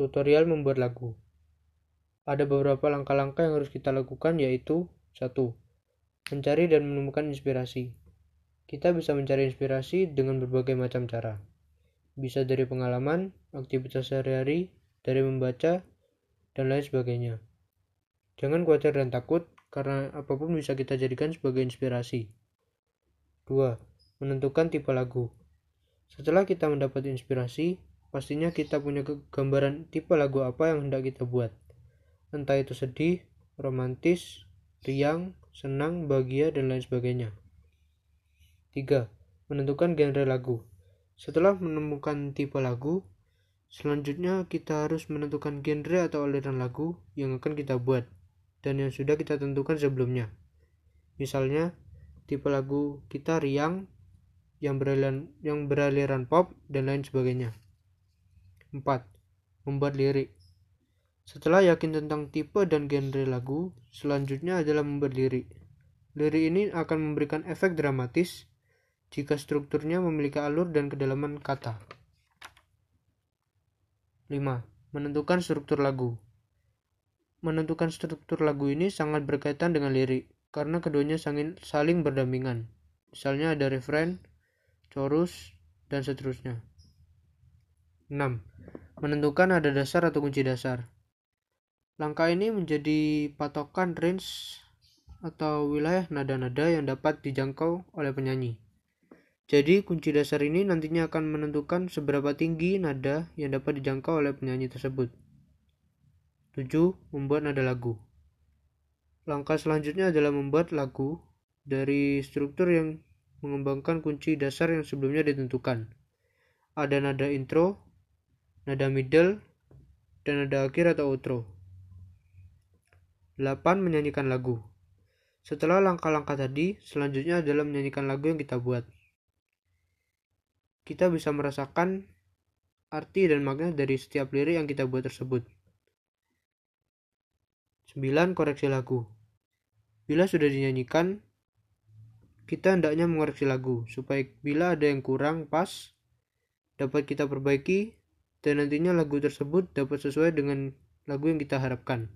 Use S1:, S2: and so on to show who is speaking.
S1: Tutorial membuat lagu. Ada beberapa langkah-langkah yang harus kita lakukan yaitu 1. Mencari dan menemukan inspirasi. Kita bisa mencari inspirasi dengan berbagai macam cara. Bisa dari pengalaman, aktivitas sehari-hari, dari membaca, dan lain sebagainya. Jangan khawatir dan takut, karena apa pun bisa kita jadikan sebagai inspirasi. 2. Menentukan tipe lagu. Setelah kita mendapat inspirasi, pastinya kita punya gambaran tipe lagu apa yang hendak kita buat. Entah itu sedih, romantis, riang, senang, bahagia, dan lain sebagainya. 3. Menentukan genre lagu. Setelah menemukan tipe lagu, selanjutnya kita harus menentukan genre atau aliran lagu yang akan kita buat dan yang sudah kita tentukan sebelumnya. Misalnya, tipe lagu kita riang, yang beraliran, yang beraliran pop, dan lain sebagainya. 4. Membuat lirik. Setelah yakin tentang tipe dan genre lagu, selanjutnya adalah membuat lirik. Lirik ini akan memberikan efek dramatis jika strukturnya memiliki alur dan kedalaman kata. 5. Menentukan struktur lagu. Menentukan struktur lagu ini sangat berkaitan dengan lirik, karena keduanya saling berdampingan. Misalnya ada refrain, chorus, dan seterusnya. 6. Menentukan nada dasar atau kunci dasar. Langkah ini menjadi patokan range atau wilayah nada-nada yang dapat dijangkau oleh penyanyi. Jadi kunci dasar ini nantinya akan menentukan seberapa tinggi nada yang dapat dijangkau oleh penyanyi tersebut. 7. Membuat nada lagu. Langkah selanjutnya adalah membuat lagu dari struktur yang mengembangkan kunci dasar yang sebelumnya ditentukan. Ada nada intro, nada middle, dan nada akhir atau outro. 8. Menyanyikan lagu. Setelah langkah-langkah tadi, selanjutnya adalah menyanyikan lagu yang kita buat kita bisa merasakan arti dan makna dari setiap lirik yang kita buat tersebut. 9. Koreksi lagu. Bila sudah dinyanyikan, kita hendaknya mengoreksi lagu supaya bila ada yang kurang pas dapat kita perbaiki dan nantinya lagu tersebut dapat sesuai dengan lagu yang kita harapkan.